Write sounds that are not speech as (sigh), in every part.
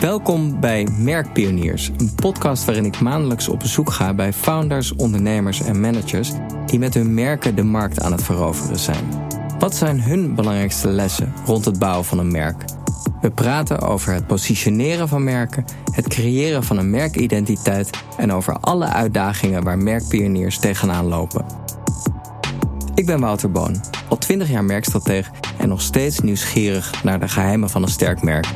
Welkom bij Merkpioniers, een podcast waarin ik maandelijks op bezoek ga bij founders, ondernemers en managers die met hun merken de markt aan het veroveren zijn. Wat zijn hun belangrijkste lessen rond het bouwen van een merk? We praten over het positioneren van merken, het creëren van een merkidentiteit en over alle uitdagingen waar merkpioniers tegenaan lopen. Ik ben Wouter Boon, al 20 jaar merkstratege en nog steeds nieuwsgierig naar de geheimen van een sterk merk.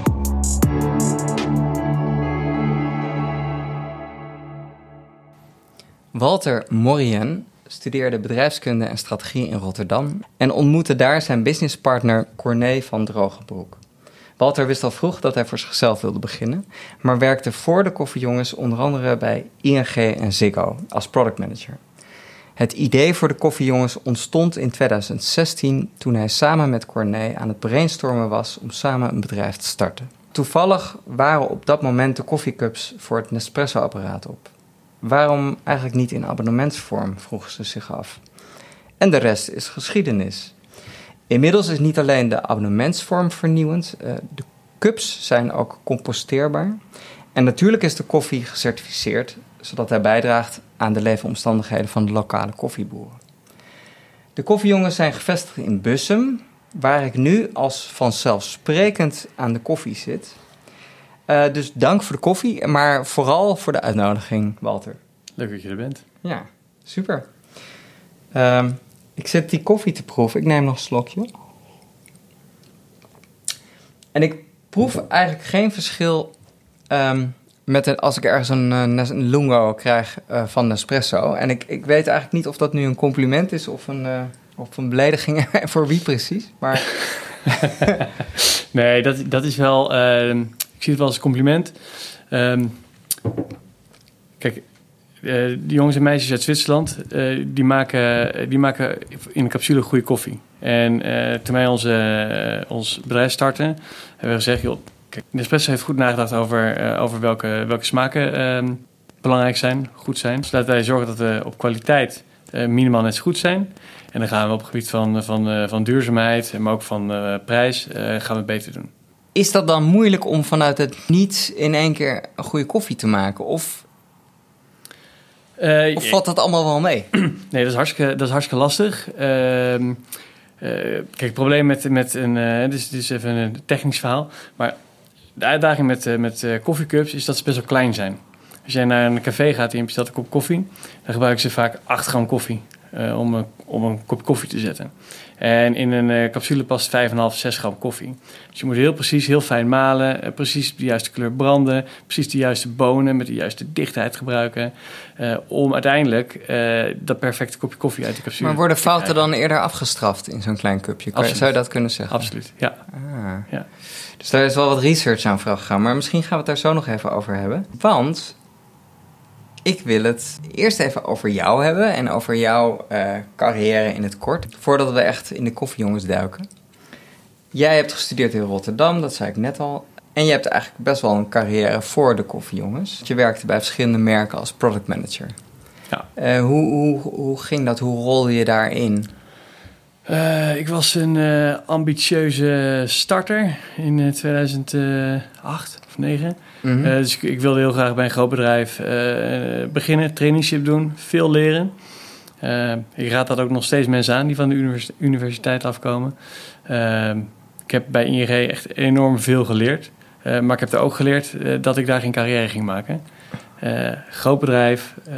Walter Morien studeerde bedrijfskunde en strategie in Rotterdam en ontmoette daar zijn businesspartner Corné van Drogenbroek. Walter wist al vroeg dat hij voor zichzelf wilde beginnen, maar werkte voor de koffiejongens onder andere bij ING en Ziggo als product manager. Het idee voor de koffiejongens ontstond in 2016 toen hij samen met Corné aan het brainstormen was om samen een bedrijf te starten. Toevallig waren op dat moment de koffiecups voor het Nespresso-apparaat op. Waarom eigenlijk niet in abonnementsvorm, vroegen ze zich af. En de rest is geschiedenis. Inmiddels is niet alleen de abonnementsvorm vernieuwend, uh, de cups zijn ook composteerbaar. En natuurlijk is de koffie gecertificeerd, zodat hij bijdraagt aan de leefomstandigheden van de lokale koffieboeren. De koffiejongens zijn gevestigd in Bussum, waar ik nu als vanzelfsprekend aan de koffie zit. Uh, dus dank voor de koffie, maar vooral voor de uitnodiging, Walter. Leuk dat je er bent. Ja, super. Uh, ik zit die koffie te proeven. Ik neem nog een slokje. En ik proef eigenlijk geen verschil um, met een, als ik ergens een, een lungo krijg uh, van Nespresso. En ik, ik weet eigenlijk niet of dat nu een compliment is of een, uh, of een belediging (laughs) voor wie precies. Maar... (laughs) nee, dat, dat is wel. Ik zie het wel als een compliment. Um, kijk, uh, de jongens en meisjes uit Zwitserland, uh, die, maken, die maken in een capsule goede koffie. En uh, toen wij onze, ons bedrijf starten, hebben we gezegd... Joh, kijk, Nespresso heeft goed nagedacht over, over welke, welke smaken ehm, belangrijk zijn, goed zijn. Zodat wij zorgen dat we op kwaliteit minimaal net zo goed zijn. En dan gaan we op het gebied van, van, van duurzaamheid, maar ook van prijs, gaan we het beter doen. Is dat dan moeilijk om vanuit het niets in één keer een goede koffie te maken? Of uh, of valt dat allemaal wel mee? (clears throat) Nee, dat is hartstikke, dat is hartstikke lastig. Uh, uh, kijk, het probleem met, met een... Uh, dit, is, dit is even een technisch verhaal. Maar de uitdaging met, met koffiecups is dat ze best wel klein zijn. Als jij naar een café gaat en je bestelt een kop koffie... dan gebruiken ze vaak 8 gram koffie om, een, om een kop koffie te zetten. En in een uh, capsule past 5,5, 6 gram koffie. Dus je moet heel precies, heel fijn malen, uh, precies de juiste kleur branden, precies de juiste bonen met de juiste dichtheid gebruiken. Uh, om uiteindelijk dat perfecte kopje koffie uit de capsule Maar worden fouten dan eerder afgestraft in zo'n klein cupje? Absoluut. Zou je dat kunnen zeggen? Absoluut, ja. Ah. ja. Dus daar is wel wat research aan vooraf gegaan. Maar misschien gaan we het daar zo nog even over hebben. Want ik wil het eerst even over jou hebben en over jouw uh, carrière in het kort. Voordat we echt in de koffiejongens duiken. Jij hebt gestudeerd in Rotterdam, dat zei ik net al. En je hebt eigenlijk best wel een carrière voor de koffiejongens. Je werkte bij verschillende merken als product manager. Ja. Uh, hoe, hoe, hoe ging dat? Hoe rolde je daarin? Uh, ik was een ambitieuze starter in 2008 of 2009. Mm -hmm. uh, dus ik, ik, wilde heel graag bij een groot bedrijf beginnen, traineeship doen, veel leren. ik raad dat ook nog steeds mensen aan die van de univers universiteit afkomen. ik heb bij ING echt enorm veel geleerd. maar ik heb er ook geleerd dat ik daar geen carrière ging maken. Uh, groot bedrijf, uh,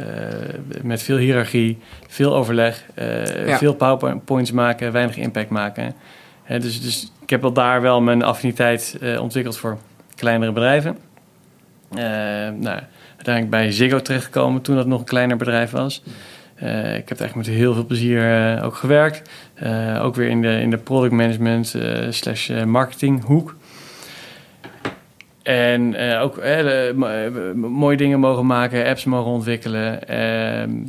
met veel hiërarchie, veel overleg, uh, ja. veel powerpoints maken, weinig impact maken. dus, dus ik heb wel daar wel mijn affiniteit ontwikkeld voor kleinere bedrijven. nou, uiteindelijk bij Ziggo terechtgekomen toen dat nog een kleiner bedrijf was. ik heb eigenlijk met heel veel plezier ook gewerkt. ook weer in de, in de product management slash marketing hoek. En ook mooie dingen mogen maken, apps mogen ontwikkelen. Uh,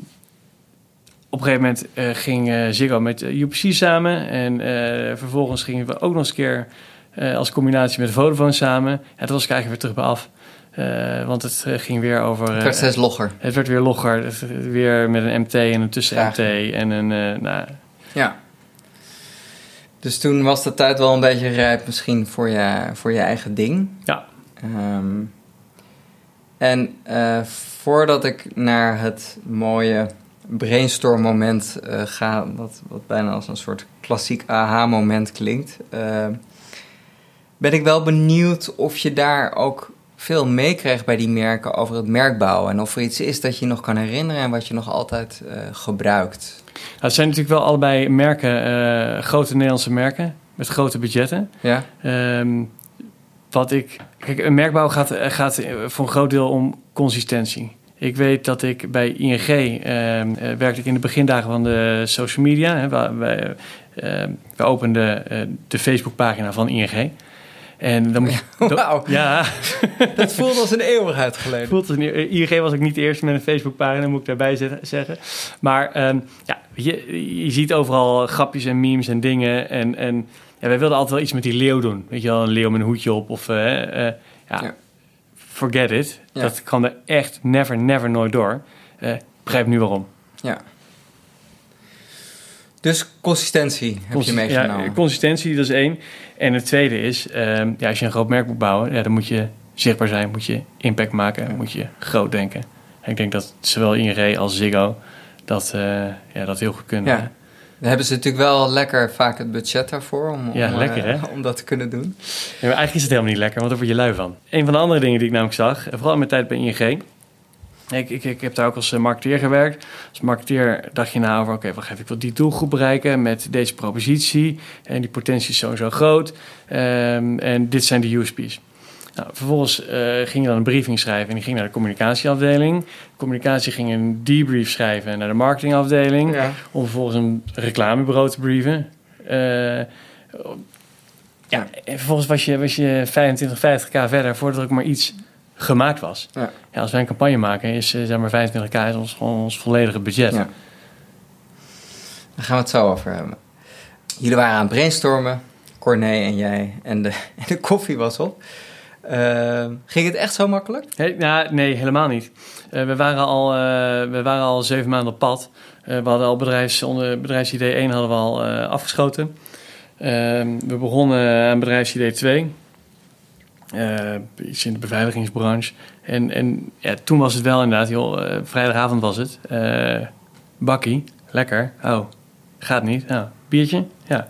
op een gegeven moment ging Ziggo met UPC samen. En vervolgens gingen we ook nog eens een keer als combinatie met Vodafone samen. En toen was ik eigenlijk weer terug bij af. want het ging weer over... het werd steeds logger. Het werd weer logger. weer met een MT en een tussen-MT en een... nou, ja. Dus toen was de tijd wel een beetje rijp misschien voor je, voor je eigen ding. Ja. Ehm, en voordat ik naar het mooie brainstorm moment ga, wat, wat bijna als een soort klassiek aha-moment klinkt, ben ik wel benieuwd of je daar ook veel meekrijgt bij die merken over het merkbouwen. En of er iets is dat je nog kan herinneren en wat je nog altijd gebruikt. Nou, het zijn natuurlijk wel allebei merken, grote Nederlandse merken met grote budgetten. Ja. Um, wat ik. Kijk, een merkbouw gaat, gaat voor een groot deel om consistentie. Ik weet dat ik bij ING uh, ehm, eh, werkte ik in de begindagen van de social media. Hè, wij, uh, we openden uh, de Facebookpagina van ING. En dan moet (laughs) Wauw. Ja. (laughs) dat voelt als een eeuwigheid geleden. Voelt als een, ING was ik niet de eerste met een Facebookpagina, moet ik daarbij zeggen. Maar um, ja, je, je ziet overal grapjes en memes en dingen. En, en ja, wij wilden altijd wel iets met die leeuw doen. Weet je wel, een leeuw met een hoedje op. Of uh, uh, ja, ja, forget it. Ja. Dat kan er echt never, never, nooit door. Uh, begrijp nu waarom. Ja. Dus consistentie heb je meegenomen. Ja, consistentie, dat is één. En het tweede is, um, ja, als je een groot merk moet bouwen, ja, dan moet je zichtbaar zijn, moet je impact maken, ja. moet je groot denken. En ik denk dat zowel ING als Ziggo dat, ja, dat heel goed kunnen. Ja. Dan hebben ze natuurlijk wel lekker vaak het budget daarvoor om, ja, om, lekker, uh, (laughs) om dat te kunnen doen. Ja, maar eigenlijk is het helemaal niet lekker, want daar word je lui van. Een van de andere dingen die ik namelijk zag, vooral in mijn tijd bij ING... Ik, ik, ik heb daar ook als eh, marketeer gewerkt. Als marketeer dacht je nou over, oké, okay, wacht ik wil die doelgroep bereiken met deze propositie. En die potentie is sowieso groot. Um, en dit zijn de USP's. Nou, vervolgens uh, ging je dan een briefing schrijven en die ging naar de communicatieafdeling. De communicatie ging een debrief schrijven naar de marketingafdeling. Ja. Om vervolgens een reclamebureau te brieven. Uh, ja, en vervolgens was je, was je 25, 50k verder voordat er ook maar iets gemaakt was. Ja. ja als wij een campagne maken, is uh, zeg maar 25k is ons, ons volledige budget. Ja. Daar gaan we het zo over hebben. Jullie waren aan het brainstormen, Corné en jij, en de, (laughs) en de koffie was op. Uh, ging het echt zo makkelijk? Hey, nou, nee, helemaal niet. Uh, we, waren al, uh, we waren al zeven maanden op pad. we hadden al bedrijfs, onder bedrijfsidee 1 hadden we al afgeschoten. Ehm, we begonnen aan bedrijfsidee 2. Iets in de beveiligingsbranche. En, en ja, toen was het wel inderdaad, joh, vrijdagavond was het. bakkie, lekker. Oh, gaat niet. Nou, biertje? Ja.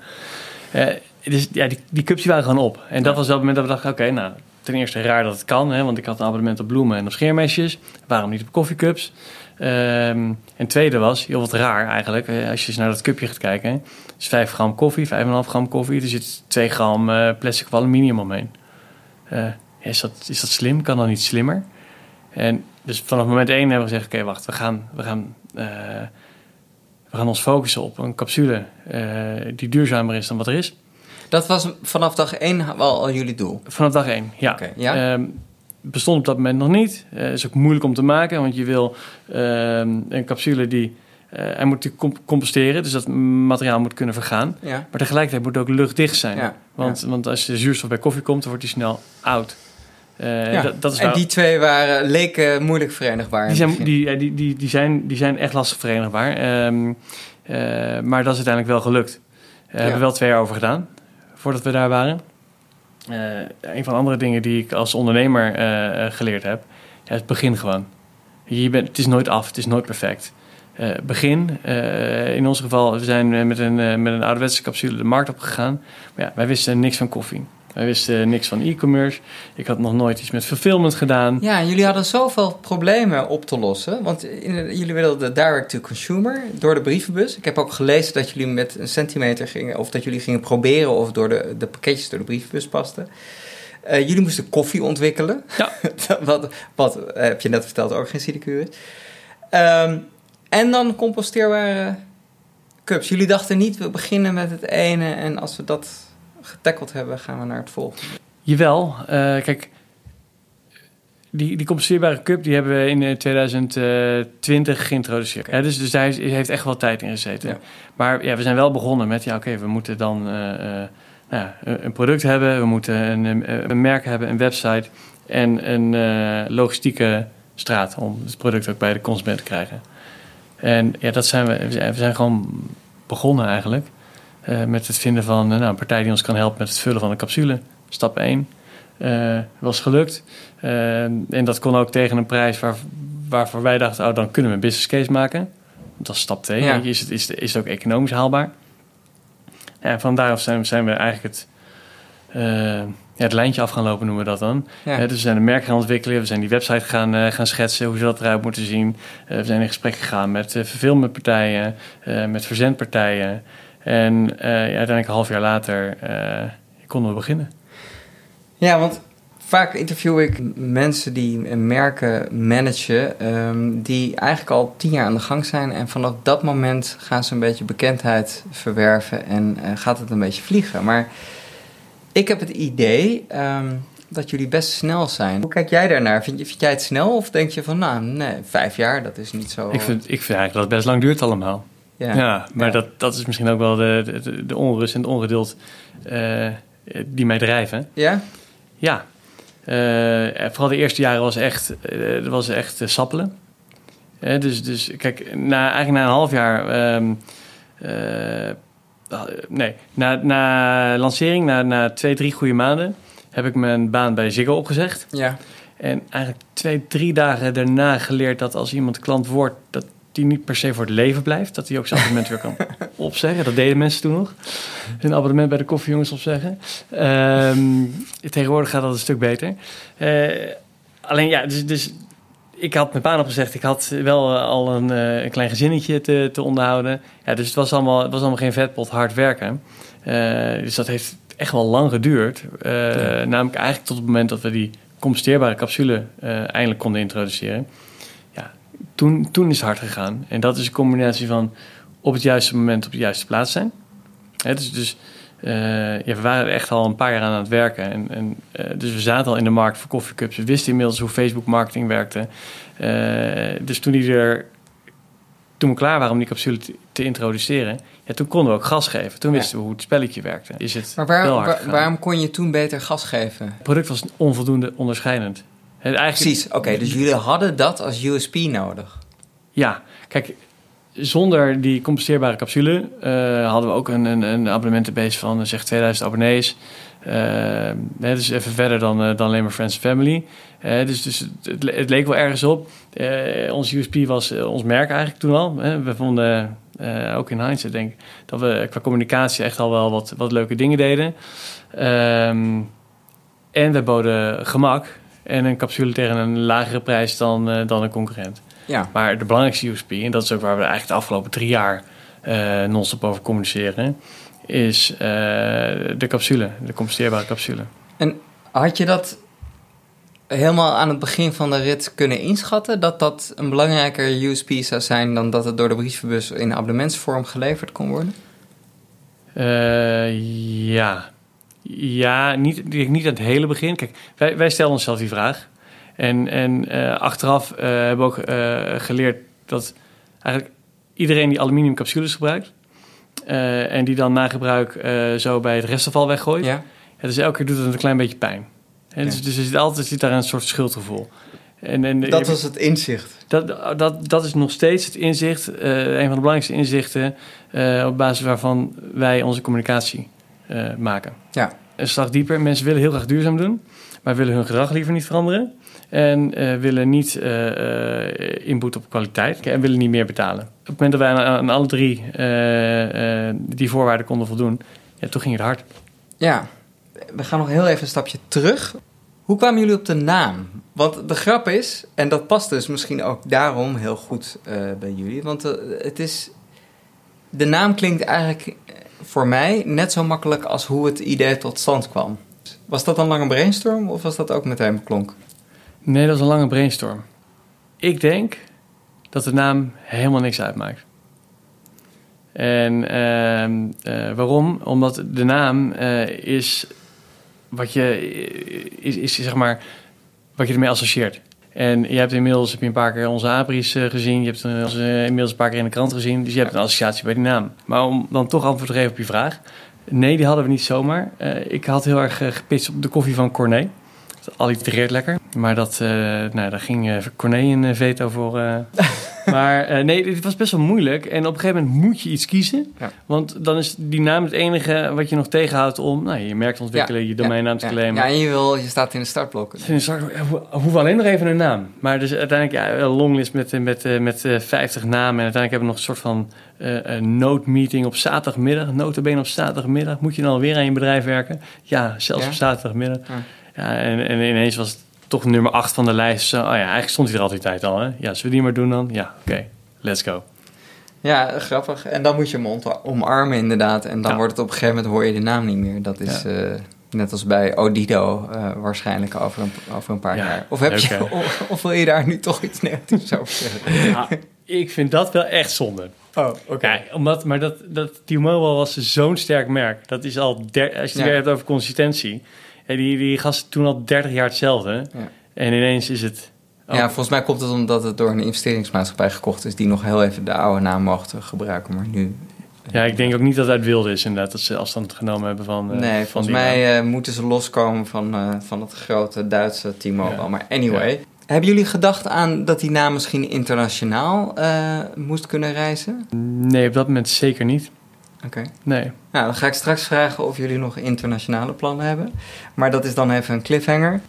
dus ja, die, die cups die waren gewoon op. En dat was wel het moment dat we dachten, oké, okay, nou ten eerste raar dat het kan, hè, want ik had een abonnement op bloemen en op scheermesjes. Waarom niet op koffiecups? Um, en tweede was, heel wat raar eigenlijk, als je eens naar dat cupje gaat kijken. Hè, is 5 gram koffie, 5,5 gram koffie, er zit 2 gram uh, plastic of aluminium omheen. Uh, is, dat, is dat slim? Kan dat niet slimmer? En dus vanaf moment 1 hebben we gezegd, oké, okay, wacht, we gaan, we, gaan, uh, we gaan ons focussen op een capsule die duurzamer is dan wat er is. Dat was vanaf dag 1 wel al jullie doel? Vanaf dag 1, ja. Okay, ja? Um, bestond op dat moment nog niet. Uh, is ook moeilijk om te maken, want je wil um, een capsule die... Uh, hij moet comp composteren, dus dat materiaal moet kunnen vergaan. Ja. Maar tegelijkertijd moet het ook luchtdicht zijn. Ja. Want, want als de zuurstof bij koffie komt, dan wordt die snel oud. Uh, ja. dat, dat is en die twee waren, leken moeilijk verenigbaar. Die zijn, die, die, die, die, zijn, die zijn echt lastig verenigbaar. Um, maar dat is uiteindelijk wel gelukt. Hebben we wel twee jaar over gedaan voordat we daar waren. Uh, een van de andere dingen die ik als ondernemer uh, geleerd heb, ja, het begin gewoon. Je bent, het is nooit af, het is nooit perfect. Uh, begin, in ons geval, we zijn met een, met een ouderwetse capsule de markt op gegaan. Maar ja, wij wisten niks van koffie. Wij wisten niks van e-commerce. Ik had nog nooit iets met fulfillment gedaan. Ja, jullie hadden zoveel problemen op te lossen. Want in, jullie wilden direct-to-consumer door de brievenbus. Ik heb ook gelezen dat jullie met een centimeter gingen... of dat jullie gingen proberen of door de, de pakketjes door de brievenbus pasten. Uh, jullie moesten koffie ontwikkelen. Ja. (laughs) wat, wat heb je net verteld, ook geen sinecure is. Um, en dan composteerbare cups. Jullie dachten niet, we beginnen met het ene... en als we dat getackled hebben, gaan we naar het volgende. Jawel, uh, kijk, die, die compenseerbare cup die hebben we in 2020 eh, geïntroduceerd. Ja, dus, dus daar heeft echt wel tijd in gezeten. Ja. Maar ja, we zijn wel begonnen met, ja oké, we moeten dan uh, nou, een product hebben, we moeten een, een, merk hebben, een website en een logistieke straat om het product ook bij de consument te krijgen. En ja, dat zijn we, we zijn gewoon begonnen eigenlijk. Uh, met het vinden van uh, nou, een partij die ons kan helpen met het vullen van de capsule. Stap 1. was gelukt. en dat kon ook tegen een prijs waar, waarvoor wij dachten, oh, dan kunnen we een business case maken. Dat is stap 2. Ja. Is, het, is, is het ook economisch haalbaar? En van daaraf zijn, zijn we eigenlijk het, ja, het lijntje af gaan lopen, noemen we dat dan. dus we zijn een merk gaan ontwikkelen, we zijn die website gaan, uh, gaan schetsen, hoe ze dat eruit moeten zien. Uh, we zijn in gesprek gegaan met uh, met verzendpartijen. En ja, uiteindelijk een half jaar later konden we beginnen. Ja, want vaak interview ik mensen die merken managen, um, die eigenlijk al tien jaar aan de gang zijn. En vanaf dat moment gaan ze een beetje bekendheid verwerven en gaat het een beetje vliegen. Maar ik heb het idee ehm, dat jullie best snel zijn. Hoe kijk jij daarnaar? Vind, je, vind jij het snel of denk je van, nou, nee, vijf jaar, dat is niet zo... Ik vind, ik vind eigenlijk dat het best lang duurt allemaal. Ja, ja maar Dat, dat is misschien ook wel de, de, de onrust en het ongeduld uh, die mij drijven. Ja? Ja. Uh, vooral de eerste jaren was echt, uh, was echt sappelen. dus, dus kijk, na, eigenlijk na een half jaar... Um, Ah, nee, na, na lancering, na, na twee, drie goede maanden, heb ik mijn baan bij Ziggo opgezegd. Ja. En eigenlijk twee, drie dagen daarna geleerd dat als iemand klant wordt, dat die niet per se voor het leven blijft. Dat hij ook zijn abonnement weer kan (laughs) opzeggen. Dat deden mensen toen nog. Een abonnement bij de koffiejongens opzeggen. Um, tegenwoordig gaat dat een stuk beter. Uh, alleen ja, dus, dus ik had mijn baan opgezegd. Ik had wel eh, al een, uh, een, klein gezinnetje te, te onderhouden. Ja, dus het was, allemaal, het was allemaal geen vetpot hard werken. Uh, dus dat heeft echt wel lang geduurd. Uh, Namelijk eigenlijk tot het moment dat we die composteerbare capsule eindelijk konden introduceren. Ja, toen, toen is het hard gegaan. En dat is een combinatie van op het juiste moment op de juiste plaats zijn. Hè, dus, dus ja, we waren echt al een paar jaar aan het werken. En, en uh, dus we zaten al in de markt voor koffiecups. We wisten inmiddels hoe Facebook marketing werkte. Uh, dus toen, die er, toen we klaar waren om die capsule te, introduceren... Ja, toen konden we ook gas geven. Toen wisten we hoe het spelletje werkte. Is het maar waarom, waar, waarom kon je toen beter gas geven? Het product was onvoldoende onderscheidend. Eigenlijk, Precies, oké. dus jullie hadden dat als USP nodig? Ja, kijk zonder die composteerbare capsule uh, hadden we ook een, een, een abonnementenbase van zeg 2000 abonnees. Uh, dus even verder dan, dan alleen maar Friends Family. dus dus het, leek wel ergens op. ons USP was ons merk eigenlijk toen al. we vonden, ook in hindsight denk ik, dat we qua communicatie echt al wel wat, wat leuke dingen deden. Ehm, en we boden gemak en een capsule tegen een lagere prijs dan, dan een concurrent. Ja. Maar de belangrijkste USP, en dat is ook waar we eigenlijk de afgelopen drie jaar uh, non-stop over communiceren, is uh, de capsule, de composteerbare capsule. En had je dat helemaal aan het begin van de rit kunnen inschatten? Dat dat een belangrijker USP zou zijn dan dat het door de brievenbus in abonnementsvorm geleverd kon worden? Uh, ja. Ja, niet, niet aan het hele begin. Kijk, wij, wij stellen onszelf die vraag. En, en uh, achteraf uh, hebben we ook uh, geleerd dat eigenlijk iedereen die aluminium capsules gebruikt... en die dan na gebruik zo bij het restafval weggooit... Ja. Ja, dus elke keer doet het een klein beetje pijn. Dus, dus er zit altijd zit daar een soort schuldgevoel. En, en, dat was het inzicht? Dat, dat, dat is nog steeds het inzicht, een van de belangrijkste inzichten... op basis waarvan wij onze communicatie maken. Ja. Een slag dieper. Mensen willen heel graag duurzaam doen... maar willen hun gedrag liever niet veranderen... En uh, willen niet uh, inboet op kwaliteit en willen niet meer betalen. Op het moment dat wij aan, alle drie die voorwaarden konden voldoen, ja, toen ging het hard. Ja, we gaan nog heel even een stapje terug. Hoe kwamen jullie op de naam? Want de grap is, en dat past dus misschien ook daarom heel goed bij jullie, want het is. De naam klinkt eigenlijk voor mij net zo makkelijk als hoe het idee tot stand kwam. Was dat een lange brainstorm of was dat ook meteen beklonk? Nee, dat is een lange brainstorm. Ik denk dat de naam helemaal niks uitmaakt. En uh, waarom? Omdat de naam uh, is wat je is, is zeg maar wat je ermee associeert. En je hebt inmiddels heb je een paar keer onze abris gezien, je hebt ons inmiddels een paar keer in de krant gezien, dus je hebt een associatie bij die naam. Maar om dan toch antwoord te geven op je vraag, nee, die hadden we niet zomaar. ik had heel erg gepitst op de koffie van Corné allitereert lekker. Maar dat, uh, nou, daar ging uh, Corné een veto voor, uh, (laughs) maar eh, nee, het was best wel moeilijk. En op een gegeven moment moet je iets kiezen. Ja. Want dan is die naam het enige wat je nog tegenhoudt om nou, je merk te ontwikkelen, je domeinnaam te claimen. Ja, en je, wil, je staat in de. Dus ja, we hoeven alleen nog even een naam. Maar dus uiteindelijk ja, een longlist met, met, met, met eh, 50 namen. En uiteindelijk hebben we nog een soort van eh noodmeeting op zaterdagmiddag. Notabene op zaterdagmiddag. Moet je dan alweer aan je bedrijf werken? Ja, zelfs Ja? op zaterdagmiddag. Ja. En, en ineens was het toch nummer 8 van de lijst. Zo, oh ja, eigenlijk stond hij er altijd tijd al. Hè? Ja, zullen we die maar doen dan? Ja, oké. Let's go. Ja, grappig. En dan moet je hem omarmen inderdaad. En dan Ja. wordt het op een gegeven moment hoor je de naam niet meer. Dat is Ja. eh, net als bij Odido eh, waarschijnlijk over een, over een paar Ja, jaar. Of, heb je, (laughs) of, of wil je daar nu toch iets negatiefs over zeggen? Ja, ik vind dat wel echt zonde. Oh, oké. Omdat, maar dat, dat T-Mobile was zo'n sterk merk. Dat is al, der, als je het weer hebt over consistentie. Die, die gasten toen al 30 jaar hetzelfde. Ja. En ineens is het... oh, Ja, volgens mij komt het omdat het door een investeringsmaatschappij gekocht is... die nog heel even de oude naam mochten gebruiken, maar nu... ja, ik denk ook niet dat het uit wilde is inderdaad. Dat ze afstand genomen hebben van eh, nee, van volgens mij eh, moeten ze loskomen van, eh, van het grote Duitse T-Mobile. Ja. Maar anyway, hebben jullie gedacht aan dat die naam misschien internationaal moest kunnen reizen? Nee, op dat moment zeker niet. Oké. Nee. Nou, dan ga ik straks vragen of jullie nog internationale plannen hebben. Maar dat is dan even een cliffhanger.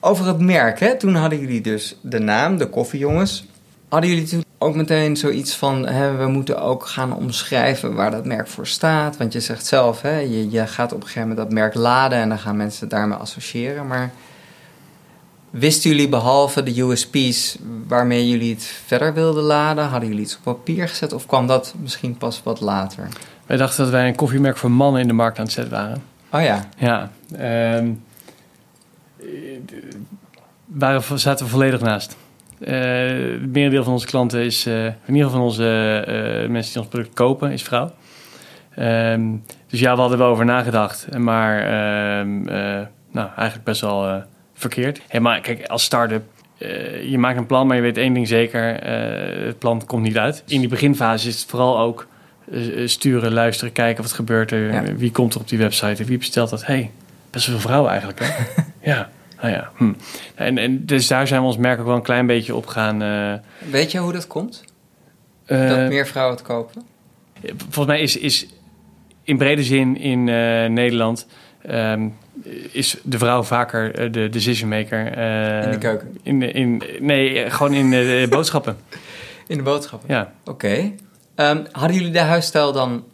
Over het merk, hè? toen hadden jullie dus de naam, de koffiejongens. Hadden jullie toen ook meteen zoiets van... Hè, we moeten ook gaan omschrijven waar dat merk voor staat? Want je zegt zelf, hè, je, je gaat op een gegeven moment dat merk laden... en dan gaan mensen het daarmee associëren. Maar wisten jullie behalve de USP's waarmee jullie het verder wilden laden... hadden jullie iets op papier gezet of kwam dat misschien pas wat later? Wij dachten dat wij een koffiemerk voor mannen in de markt aan het zetten waren. Oh ja, Ja. eh, waren, zaten we volledig naast. Eh, het merendeel van onze klanten is, eh, in ieder geval van onze eh, mensen die ons product kopen, is vrouw. Ehm, dus ja, we hadden wel over nagedacht. Maar ehm, eh, nou, eigenlijk best wel verkeerd. Hey, maar kijk, als start-up, je maakt een plan, maar je weet één ding zeker. het plan komt niet uit. In die beginfase is het vooral ook sturen, luisteren, kijken wat gebeurt er. Ja. Wie komt er op die website? Wie bestelt dat? hey, best wel veel vrouwen eigenlijk, hè? (laughs) ja, nou ja. Hm. En, en dus daar zijn we ons merk ook wel een klein beetje op gaan... eh, weet je hoe dat komt? eh, dat meer vrouwen het kopen? Volgens mij is, is in brede zin in eh, Nederland... ehm, is de vrouw vaker eh, de decision maker. eh, In de keuken? In, de- in, nee, eh, gewoon in de boodschappen. (laughs) In de boodschappen? Ja. Oké. Ehm, hadden jullie de huisstijl dan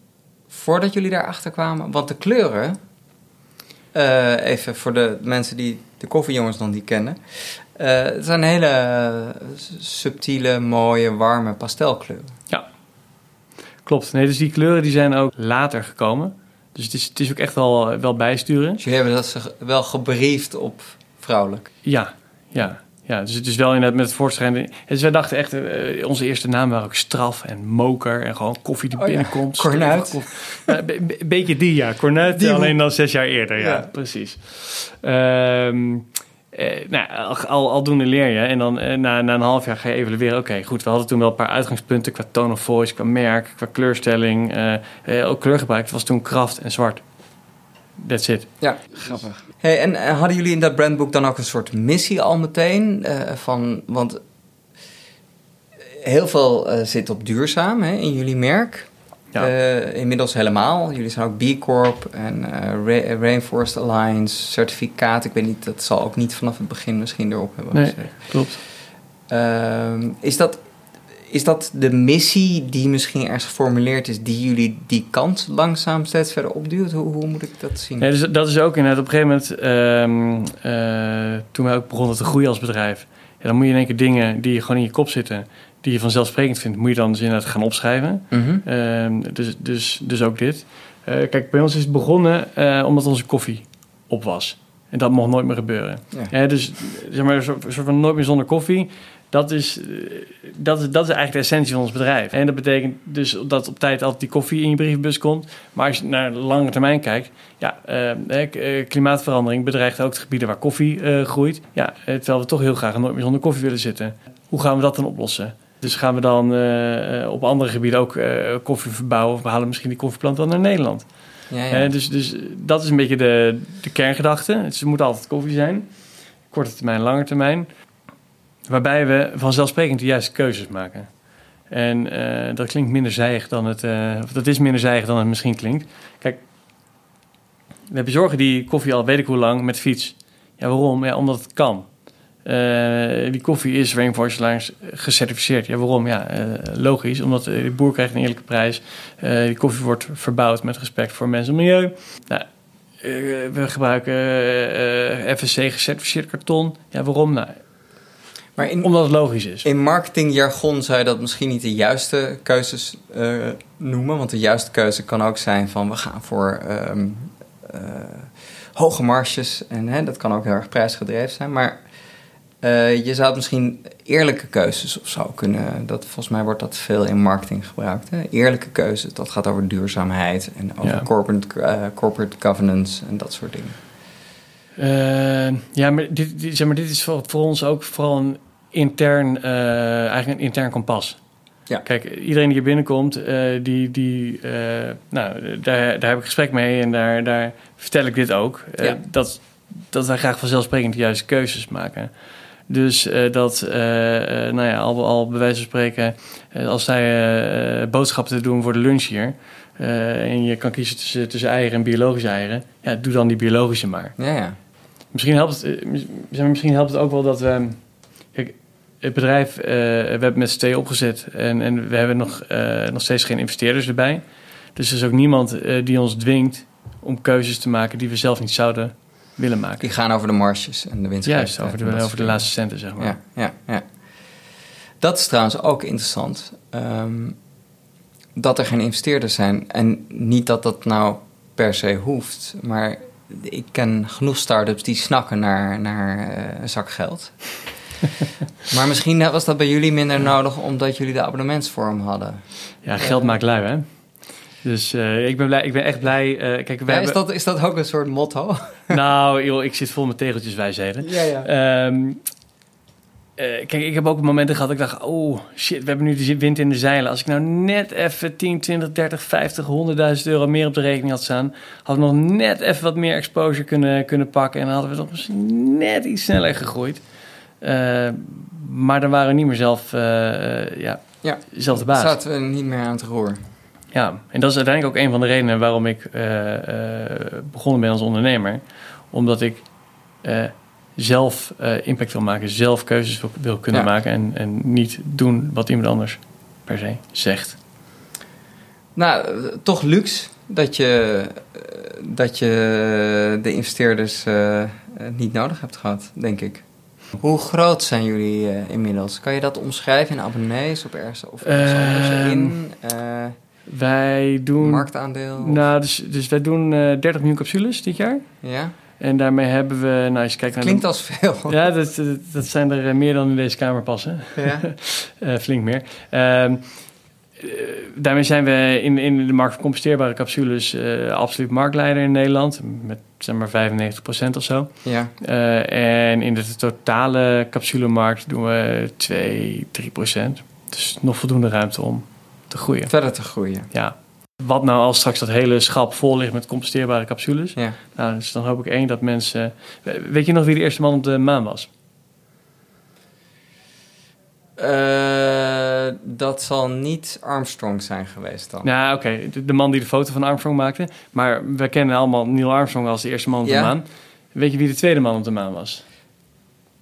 voordat jullie daarachter kwamen? Want de kleuren, eh, even voor de mensen die de koffiejongens nog niet kennen... eh, het zijn hele eh, subtiele, mooie, warme pastelkleuren. Klopt. Nee, dus die kleuren die zijn ook later gekomen. Dus het is, het is ook echt wel, wel bijsturen. Dus jullie hebben dat ze wel gebriefd op vrouwelijk. Ja, ja. Ja, dus het is wel inderdaad met het voortschrijden. Dus wij dachten echt, eh, onze eerste naam waren ook straf en moker en gewoon koffie die Oh ja, binnenkomt. (laughs) Kornuit. Ja, be- be- beetje die, ja. Kornuit, Die alleen dan zes jaar eerder, ja, Ja. precies. Ehm eh, nou, al, al, aldoende leer je. En dan eh, na, na een half jaar ga je evalueren. Oké, goed, we hadden toen wel een paar uitgangspunten qua tone of voice, qua merk, qua kleurstelling. eh eh, ook kleurgebruik. Het was toen kracht en zwart. That's it. Ja, grappig. Hey, en eh, hadden jullie in dat brandboek dan ook een soort missie al meteen? eh, van, want heel veel eh, zit op duurzaam hè, in jullie merk. Ja. Eh, inmiddels helemaal. Jullie zijn ook B Corp en eh, Ra- Rainforest Alliance certificaat. Ik weet niet, dat zal ook niet vanaf het begin misschien erop hebben Nee. gezet. Klopt. Ehm, is, dat, is dat de missie die misschien ergens geformuleerd is, die jullie die kant langzaam steeds verder opduwt? Hoe, hoe moet ik dat zien? Ja, dus dat is ook inderdaad op een gegeven moment, ehm, eh, toen wij ook begonnen te groeien als bedrijf, ja, dan moet je in één keer dingen die gewoon in je kop zitten, die je vanzelfsprekend vindt, moet je dan dus inderdaad gaan opschrijven. Mhm. Ehm, dus, dus, dus ook dit. Eh, kijk, bij ons is het begonnen eh, omdat onze koffie op was. En dat mocht nooit meer gebeuren. Ja. Dus zeg maar, een soort van nooit meer zonder koffie. Dat is, eh, dat, is, dat is eigenlijk de essentie van ons bedrijf. En dat betekent dus dat op tijd altijd die koffie in je brievenbus komt. Maar als je naar de lange termijn kijkt, ja, eh, eh, klimaatverandering bedreigt ook de gebieden waar koffie eh, groeit. Ja, eh, terwijl we toch heel graag nooit meer zonder koffie willen zitten. Hoe gaan we dat dan oplossen? Dus gaan we dan eh, op andere gebieden ook eh, koffie verbouwen? Of we halen misschien die koffieplant dan naar Nederland? Ja, ja. Dus, dus dat is een beetje de, de kerngedachte. Dus er moet altijd koffie zijn. Korte termijn, lange termijn. Waarbij we vanzelfsprekend de juiste keuzes maken. En eh, dat klinkt minder zijig dan het... eh, of dat is minder zijig dan het misschien klinkt. Kijk, we bezorgen die koffie al weet ik hoe lang met fiets. Ja, waarom? Ja, omdat het kan. Eh, die koffie is Rainforest Alliance gecertificeerd. Ja, waarom? Ja, logisch. Omdat de boer krijgt een eerlijke prijs. Die koffie wordt verbouwd met respect voor mensen en milieu. Nou, we gebruiken FSC gecertificeerd karton. Ja, waarom? Nou, Maar in, omdat het logisch is. in marketingjargon zou je dat misschien niet de juiste keuzes eh, noemen. Want de juiste keuze kan ook zijn van we gaan voor ehm, eh, hoge marges. En hè, dat kan ook heel erg prijsgedreven zijn. Maar eh, je zou het misschien eerlijke keuzes of zo kunnen. Dat, volgens mij wordt dat veel in marketing gebruikt. Hè? Eerlijke keuzes, dat gaat over duurzaamheid en over Ja. corporate, corporate governance en dat soort dingen. Ja, maar dit, dit- zeg maar dit is voor, voor ons ook vooral een intern, eh, eigenlijk een intern kompas. Ja. Kijk, iedereen die hier binnenkomt, eh, die, die, eh, nou, daar, daar heb ik gesprek mee en daar, daar vertel ik dit ook. Ja. dat, dat wij graag vanzelfsprekend de juiste keuzes maken. Dus dat, nou ja, al, al bij wijze van spreken, als zij boodschappen te doen voor de lunch hier, en je kan kiezen tussen, tussen eieren en biologische eieren, ja, doe dan die biologische maar. Ja, ja. Misschien helpt, het, misschien helpt het ook wel dat we. Het bedrijf, eh, we hebben met z'n tweeën opgezet en, en we hebben nog, eh, nog steeds geen investeerders erbij. Dus er is ook niemand eh, die ons dwingt om keuzes te maken die we zelf niet zouden willen maken. Die gaan over de marges en de winst. Juist, over de, over de laatste centen, zeg maar. Ja, ja, ja. Dat is trouwens ook interessant. ehm, dat er geen investeerders zijn. En niet dat dat nou per se hoeft. Maar ik ken genoeg start-ups die snakken naar, naar een zak geld. (laughs) maar misschien was dat bij jullie minder nodig omdat jullie de abonnementsvorm hadden. Ja, geld maakt lui, hè? Dus eh, ik, ben blij, ik ben echt blij. eh, kijk, we Ja, is, hebben, dat, is dat ook een soort motto? (laughs) Nou, (laughs) joh, ik zit vol met tegeltjes wijsheden. Ja, ja. Ehm, eh, kijk, ik heb ook momenten gehad dat ik dacht... oh, shit, we hebben nu de wind in de zeilen. Als ik nou net even 10, 20, 30, 50, 100.000 euro meer op de rekening had staan... hadden we nog net even wat meer exposure kunnen, kunnen pakken... en dan hadden we toch misschien net iets sneller gegroeid. Eh, maar dan waren we niet meer zelf, eh, eh, ja, Ja. zelf de baas. Zaten we niet meer aan het roer. Ja, en dat is uiteindelijk ook een van de redenen waarom ik begonnen ben als ondernemer. Omdat ik zelf impact wil maken, zelf keuzes wil, wil kunnen Ja. maken en, en niet doen wat iemand anders per se zegt. Nou, toch luxe dat je, dat je de investeerders niet nodig hebt gehad, denk ik. Hoe groot zijn jullie eh, inmiddels? Kan je dat omschrijven in abonnees of ergens, of ergens anders Ehm, in? eh, Wij doen, marktaandeel? of- nou, dus, dus wij doen eh 30 miljoen capsules dit jaar. ja? En daarmee hebben we, nou als je kijkt naar Klinkt de, als veel. ja, dat, dat, dat zijn er eh, meer dan in deze kamer passen. Ja. (laughs) Eh, flink meer. Ehm, eh, daarmee zijn we in, in de markt van composteerbare capsules eh, absoluut marktleider in Nederland. Met zeg maar 95% of zo. ja. Eh, en in de totale capsulemarkt doen we 2, 3%. Dus nog voldoende ruimte om te groeien. Verder te groeien. Ja. Wat nou als straks dat hele schap vol ligt met composteerbare capsules? Ja. Nou, dus dan hoop ik één dat mensen... Weet je nog wie de eerste man op de maan was? Eh, dat zal niet Armstrong zijn geweest dan. Nou, oké. De, de man die de foto van Armstrong maakte. Maar we kennen allemaal Neil Armstrong als de eerste man op Ja. de maan. Weet je wie de tweede man op de maan was?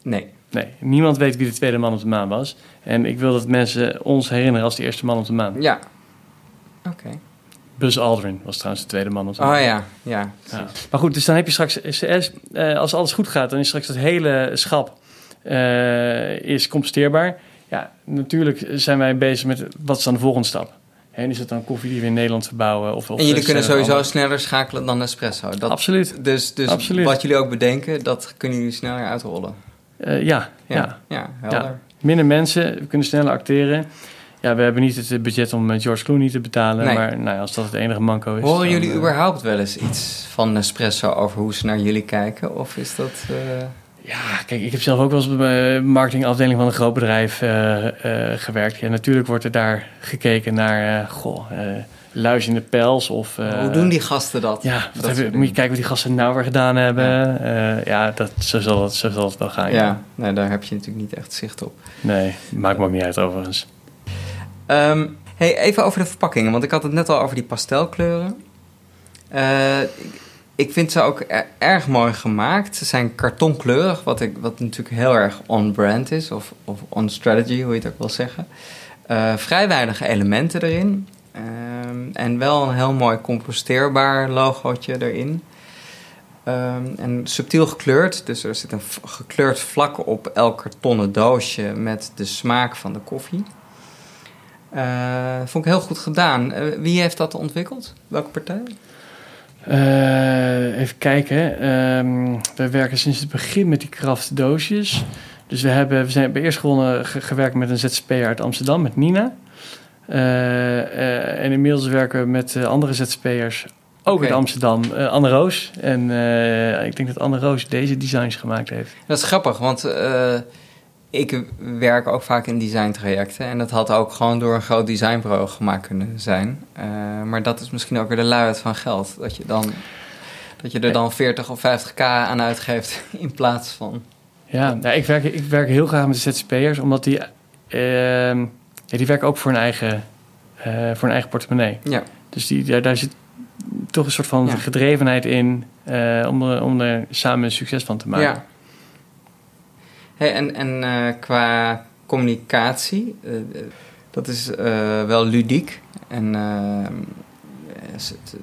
Nee. Nee, niemand weet wie de tweede man op de maan was. En ik wil dat mensen ons herinneren als de eerste man op de maan. Ja. Oké. Buzz Aldrin was trouwens de tweede man op de maan. Oh ja, ja. Ja. Maar goed, dus dan heb je straks, CS, eh, als alles goed gaat, dan is straks het hele schap eh, is composteerbaar. Natuurlijk zijn wij bezig met wat is dan de volgende stap. En is het dan koffie die we in Nederland verbouwen? Of, of En jullie is, kunnen eh, sowieso allemaal- sneller schakelen dan Nespresso. Dat, Absoluut. Dus, dus Absoluut. wat jullie ook bedenken, dat kunnen jullie sneller uitrollen. Eh, ja, ja. Ja, ja, helder. minder mensen, we kunnen sneller acteren. Ja, we hebben niet het budget om eh, George Clooney te betalen. Nee. Maar nou ja, als dat het enige manco is. Horen dan, jullie eh, überhaupt wel eens iets van Nespresso over hoe ze naar jullie kijken? Of is dat... eh, Ja, kijk, ik heb zelf ook wel eens bij de marketingafdeling van een groot bedrijf eh, eh, gewerkt. Ja, natuurlijk wordt er daar gekeken naar, eh goh, luis in de pels of... hoe doen die gasten dat? Ja, Dat hebben, moet je kijken wat die gasten nou weer gedaan hebben. Ja, ja dat, zo, zal het, zo zal het wel gaan. Ja, nee, daar heb je natuurlijk niet echt zicht op. Nee, maakt me ook niet uit overigens. Ehm, hey, even over de verpakkingen, want ik had het net al over die pastelkleuren. Ik vind ze ook e- erg mooi gemaakt. Ze zijn kartonkleurig, wat, ik, wat natuurlijk heel erg on-brand is, of, of on-strategy, hoe je het ook wil zeggen. Uh, vrij weinig elementen erin. Um, en wel een heel mooi composteerbaar logootje erin. Um, en subtiel gekleurd, dus er zit een gekleurd vlak op elk kartonnen doosje met de smaak van de koffie. Uh, vond ik heel goed gedaan. Uh, wie heeft dat ontwikkeld? Welke partij? Uh, even kijken. Um, we werken sinds het begin met die kraftdoosjes. Dus we hebben, we zijn, hebben eerst gewonnen gewerkt met een ZZP'er uit Amsterdam, met Nina. en inmiddels werken we met andere ZZP'ers ook okay. in Amsterdam, uh, Anne Roos. En uh, ik denk dat Anne Roos deze designs gemaakt heeft. Dat is grappig, want uh, ik werk ook vaak in designtrajecten. En dat had ook gewoon door een groot designbureau gemaakt kunnen zijn. maar dat is misschien ook weer de luiheid van geld. Dat je, dan, dat je er dan 40 of 50k aan uitgeeft (laughs) in plaats van... Ja, nou, ik, werk, ik werk heel graag met de ZZP'ers, omdat die... Ehm, ja, die werken ook voor een eigen, voor een eigen portemonnee. Ja. Dus die, daar, daar zit toch een soort van ja. gedrevenheid in uh, om, er, om er samen een succes van te maken. Ja. Hey, en en uh, qua communicatie, uh, dat is wel ludiek en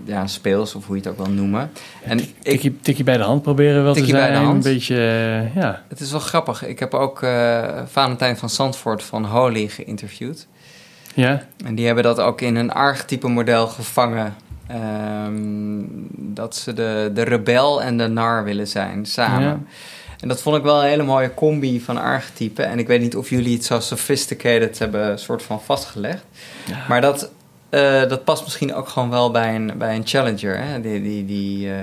ja, speels of hoe je het ook wil noemen. En tikje bij de hand proberen wel te zijn. Bij de hand. Een beetje, ja. Het is wel grappig. Ik heb ook Valentijn van Zandvoort van Holy geïnterviewd. Ja. En die hebben dat ook in een archetype model gevangen Um, dat ze de, de rebel en de nar willen zijn samen. Ja. En dat vond ik wel een hele mooie combi van archetypen. En ik weet niet of jullie het zo sophisticated hebben soort van vastgelegd. Ja. Maar dat, uh, dat past misschien ook gewoon wel bij een, bij een challenger. Hè? Die, die, die, uh...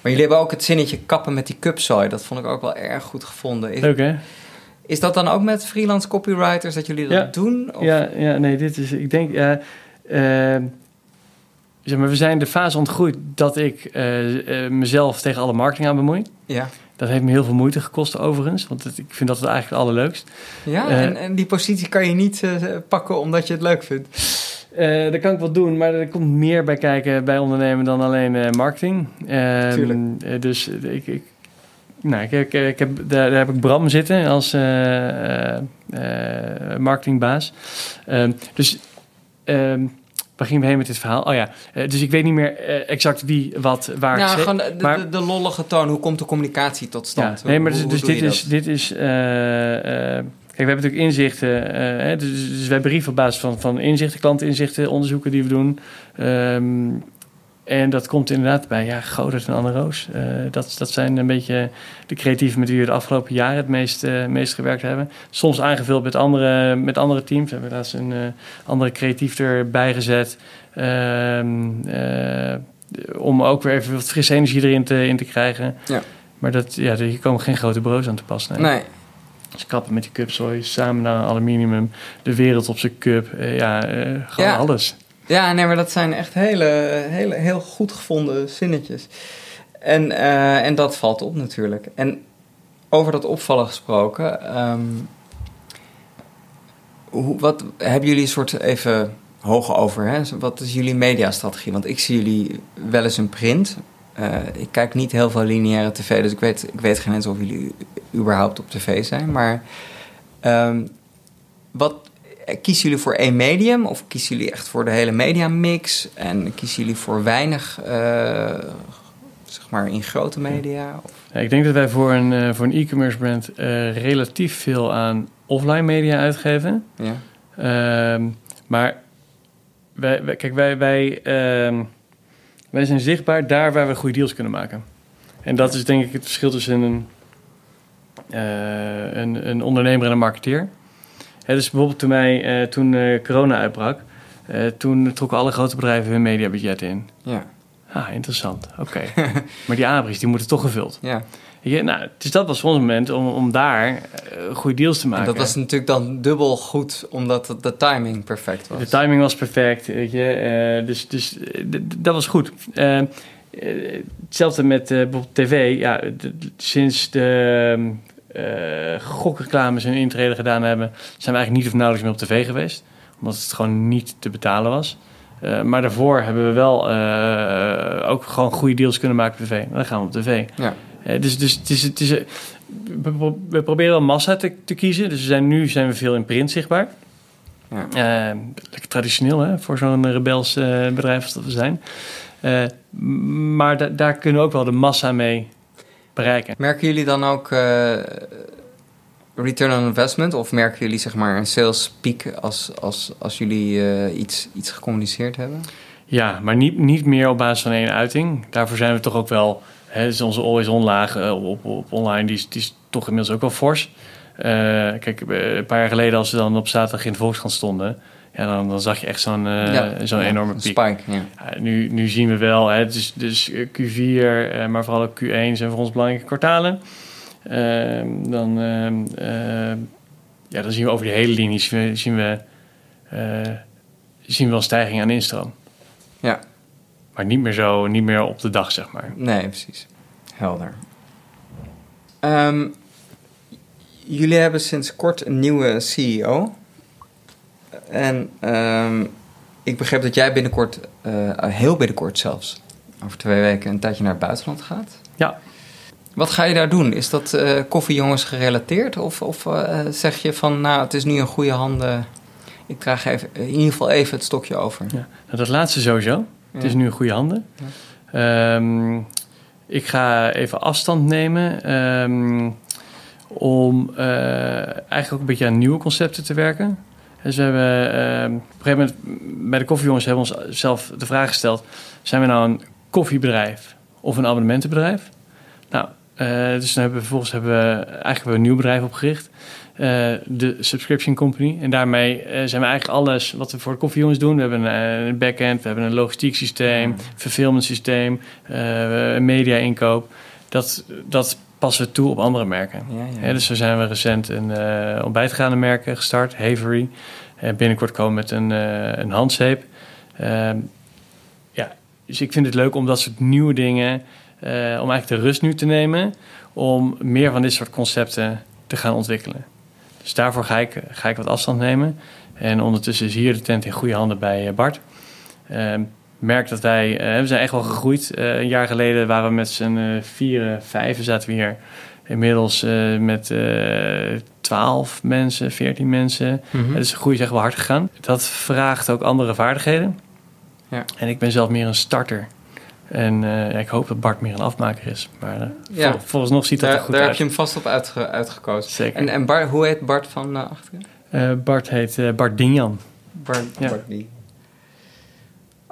Maar jullie hebben ook het zinnetje kappen met die cupzooi. Dat vond ik ook wel erg goed gevonden. Is, okay. is dat dan ook met freelance copywriters dat jullie dat ja. doen? Of? Ja, ja, nee, dit is... Ik denk... Uh, zeg maar, we zijn de fase ontgroeid dat ik uh, mezelf tegen alle marketing aan bemoei. Ja. Dat heeft me heel veel moeite gekost overigens, want het, ik vind dat het eigenlijk het allerleukst. Ja, uh, en, en, die positie kan je niet pakken omdat je het leuk vindt? dat kan ik wel doen, maar er komt meer bij kijken bij ondernemen dan alleen marketing. Tuurlijk. dus ik, ik, nou, ik, ik, ik heb, daar, daar, heb ik Bram zitten als marketingbaas. Ehm, dus... Ehm, Waar gingen we heen met dit verhaal? Oh ja, uh, dus ik weet niet meer uh, exact wie, wat, waar. Ja, gewoon de, maar, de, de, lollige toon. Hoe komt de communicatie tot stand? Ja, nee, maar dus, hoe, dus dit, is, dit is... Uh, kijk, we hebben natuurlijk inzichten. Hè, dus, dus we hebben brieven op basis van, van inzichten, klantinzichten, onderzoeken die we doen. Um, en dat komt inderdaad bij ja, Godert en Anne Roos. Uh, dat, dat zijn een beetje de creatieven met wie we de afgelopen jaren het meest, uh, meest gewerkt hebben. Soms aangevuld met andere, met andere teams. We hebben laatst een uh, andere creatief erbij gezet. Ehm, om ook weer even wat frisse energie erin te, in te krijgen. Ja. Maar dat, ja, hier komen geen grote bureaus aan te pas. Nee. nee. Dus kappen met die cupzooi, samen naar aluminium, de wereld op zijn cup. ja, gewoon ja. alles. Ja, nee, maar dat zijn echt hele, hele, heel goed gevonden zinnetjes. En, uh, en dat valt op natuurlijk. En over dat opvallen gesproken, hoe, wat hebben jullie een soort even hoog over? Hè? Wat is jullie mediastrategie? Want ik zie jullie wel eens een print. Uh, ik kijk niet heel veel lineaire tv, dus ik weet, ik weet geen eens of jullie überhaupt op tv zijn. Maar um, wat, kiezen jullie voor één medium of kiezen jullie echt voor de hele mediamix? En kiezen jullie voor weinig, uh, zeg maar, in grote media? Of? Ja, ik denk dat wij voor een, uh, voor een e-commerce brand uh, relatief veel aan offline media uitgeven. Ja. Uh, maar wij, wij, kijk, wij, wij, ehm, wij zijn zichtbaar daar waar we goede deals kunnen maken. En dat is denk ik het verschil tussen een, een, een ondernemer en een marketeer. Ja, dus bijvoorbeeld toen, mij, uh, toen uh, corona uitbrak, uh, toen trokken alle grote bedrijven hun mediabudget in. Ja. Ah, interessant. Oké. Okay. (laughs) maar die abris, die moeten toch gevuld. Ja. Ja, nou, dus dat was ons moment om, om daar goede deals te maken. En dat was natuurlijk dan dubbel goed, omdat de, timing perfect was. De timing was perfect, weet je. dus dus dat was goed. hetzelfde met bijvoorbeeld tv. Ja, sinds de uh, gokreclames een intrede gedaan hebben, zijn we eigenlijk niet of nauwelijks meer op tv geweest. omdat het gewoon niet te betalen was. Uh, maar daarvoor hebben we wel uh, ook gewoon goede deals kunnen maken op tv. Dan gaan we op tv. Ja. Uh, dus dus het is, het is, we, we, proberen wel massa te, te, kiezen. Dus we zijn, nu zijn we veel in print zichtbaar. Ja. lekker traditioneel hè, voor zo'n rebels bedrijf als dat we zijn. maar da daar kunnen we ook wel de massa mee bereiken. Merken jullie dan ook return on investment? Of merken jullie zeg maar een sales peak als, als, als jullie uh, iets, iets gecommuniceerd hebben? Ja, maar niet, niet meer op basis van één uiting. Daarvoor zijn we toch ook wel... Hè, dus onze always on laag uh, op, op, online, die is, die is toch inmiddels ook wel fors. Kijk, een paar jaar geleden als we dan op zaterdag in de Volkskrant stonden... Ja, dan, dan zag je echt zo'n ja, zo'n enorme piek. Spike, ja. nu, nu zien we wel, hè, dus, dus Q4, maar vooral ook Q1 zijn voor ons belangrijke kwartalen. Ehm, dan, ehm, ehm, ja, dan zien we over die hele linie zien we, eh, zien we wel stijging aan instroom. Ja. Maar niet meer zo, niet meer op de dag, zeg maar. Nee, precies. Helder. jullie hebben sinds kort een nieuwe CEO. En ik begreep dat jij binnenkort, uh, heel binnenkort zelfs, over twee weken een tijdje naar het buitenland gaat. Ja. Wat ga je daar doen? Is dat uh, koffiejongens gerelateerd? Of, of uh, zeg je van, nou, het is nu een goede handen. Ik draag even, in ieder geval even het stokje over. Ja, nou, dat laatste sowieso. Het is nu een goede handen. Ja. Um, ik ga even afstand nemen um, om uh, eigenlijk ook een beetje aan nieuwe concepten te werken. Dus we hebben uh, op een gegeven moment bij de koffiejongens hebben we ons zelf de vraag gesteld: zijn we nou een koffiebedrijf of een abonnementenbedrijf? Nou, uh, dus dan hebben we vervolgens hebben we eigenlijk een nieuw bedrijf opgericht. Uh, de Subscription Company. En daarmee uh, zijn we eigenlijk alles wat we voor de koffiejongens doen. We hebben een, een backend, we hebben een logistiek systeem, fulfillment systeem, media inkoop. Dat, dat passen we toe op andere merken. Ja, ja. dus zo zijn we recent een ontbijtgaande merken gestart, Havery. binnenkort komen met een, een handzeep. Ehm, ja, dus ik vind het leuk om dat soort nieuwe dingen uh, om eigenlijk de rust nu te nemen om meer van dit soort concepten te gaan ontwikkelen. Dus daarvoor ga ik, ga ik wat afstand nemen. En ondertussen is hier de tent in goede handen bij eh, Bart. Uh, merk dat wij, uh, we zijn echt wel gegroeid. Uh, een jaar geleden waren we met z'n vieren, vijven zaten we hier. Inmiddels met 12 mensen, 14 mensen. Mm -hmm. dus de groei is echt wel hard gegaan. Dat vraagt ook andere vaardigheden. Ja. En ik ben zelf meer een starter en uh, ik hoop dat Bart meer een afmaker is. Maar uh, ja. vol, volgens nog ziet dat daar, er goed daar uit. Daar heb je hem vast op uitge, uitgekozen. Zeker. En, en Bart, hoe heet Bart van uh, achteren? Bart heet Bart Dinjan. Bart, ja. Bart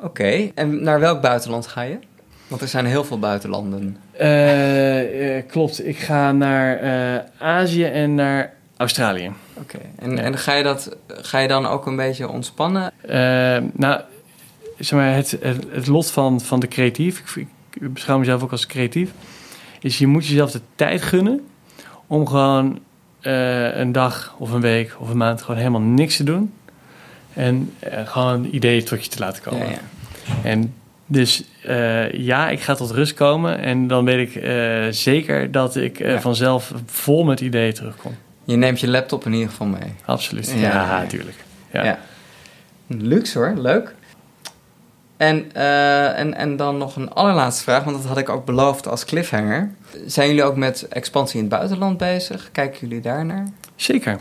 Oké. Okay. En naar welk buitenland ga je? Want er zijn heel veel buitenlanden. klopt. Ik ga naar Azië en naar Australië. Oké. Okay. En, ja. en ga, je dat, ga je dan ook een beetje ontspannen? nou zeg maar, het, het, lot van, van de creatief, ik, ik, beschouw mezelf ook als creatief, is je moet jezelf de tijd gunnen om gewoon uh, een dag of een week of een maand gewoon helemaal niks te doen. En uh, gewoon ideeën tot je te laten komen. Ja, ja. En dus uh, ja, ik ga tot rust komen en dan weet ik zeker dat ik ja. vanzelf vol met ideeën terugkom. Je neemt je laptop in ieder geval mee. Absoluut, ja, natuurlijk. Ja. Luxe hoor, leuk. En, en, en dan nog een allerlaatste vraag, want dat had ik ook beloofd als cliffhanger. Zijn jullie ook met expansie in het buitenland bezig? Kijken jullie daar naar? Zeker.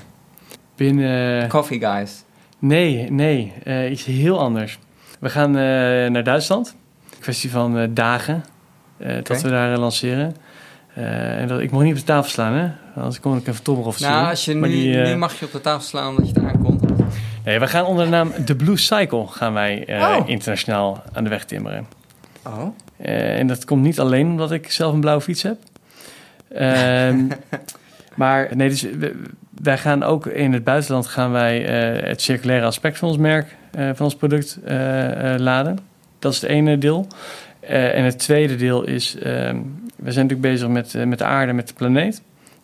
Binnen... Coffee Guys? Nee, nee. Iets heel anders. We gaan uh, naar Duitsland. Kwestie van dagen okay. dat we daar lanceren. en dat, ik mag niet op de tafel slaan, hè? Anders kom ik even tommer of Nou, als je nu, die, nu mag je op de tafel slaan omdat je het aankomt. Nee, we gaan onder de naam The Blue Cycle gaan wij uh, oh. internationaal aan de weg timmeren. Oh. En dat komt niet alleen omdat ik zelf een blauwe fiets heb. Uh, (laughs) maar nee, dus wij gaan ook in het buitenland gaan wij het circulaire aspect van ons merk, van ons product laden. Dat is het ene deel. en het tweede deel is, ehm, we zijn natuurlijk bezig met, met de aarde, met de planeet.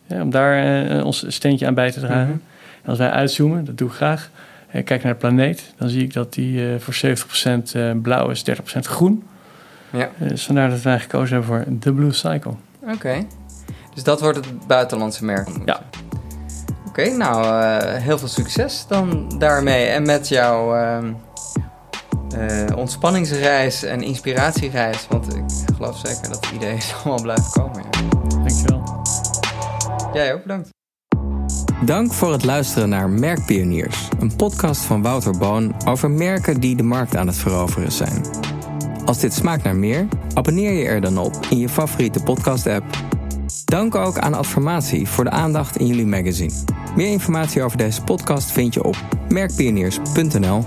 om daar ons steentje aan bij te dragen. -hmm. En als wij uitzoomen, dat doe ik graag, en kijk naar de planeet, dan zie ik dat die voor 70% uh, blauw is, 30% groen. Ja. Dus vandaar dat wij gekozen hebben voor de Blue Cycle. Oké. Okay. Dus dat wordt het buitenlandse merk. Ja. Oké, nou, uh, heel veel succes dan daarmee. En met jouw uh, uh, ontspanningsreis en inspiratiereis. Want ik geloof zeker dat die ideeën allemaal blijven komen. Ja. Dankjewel. Jij ook, bedankt. Dank voor het luisteren naar Merkpioniers, een podcast van Wouter Boon over merken die de markt aan het veroveren zijn. Als dit smaakt naar meer, abonneer je er dan op in je favoriete podcast-app. Dank ook aan Adformatie voor de aandacht in jullie magazine. Meer informatie over deze podcast vind je op merkpioniers.nl.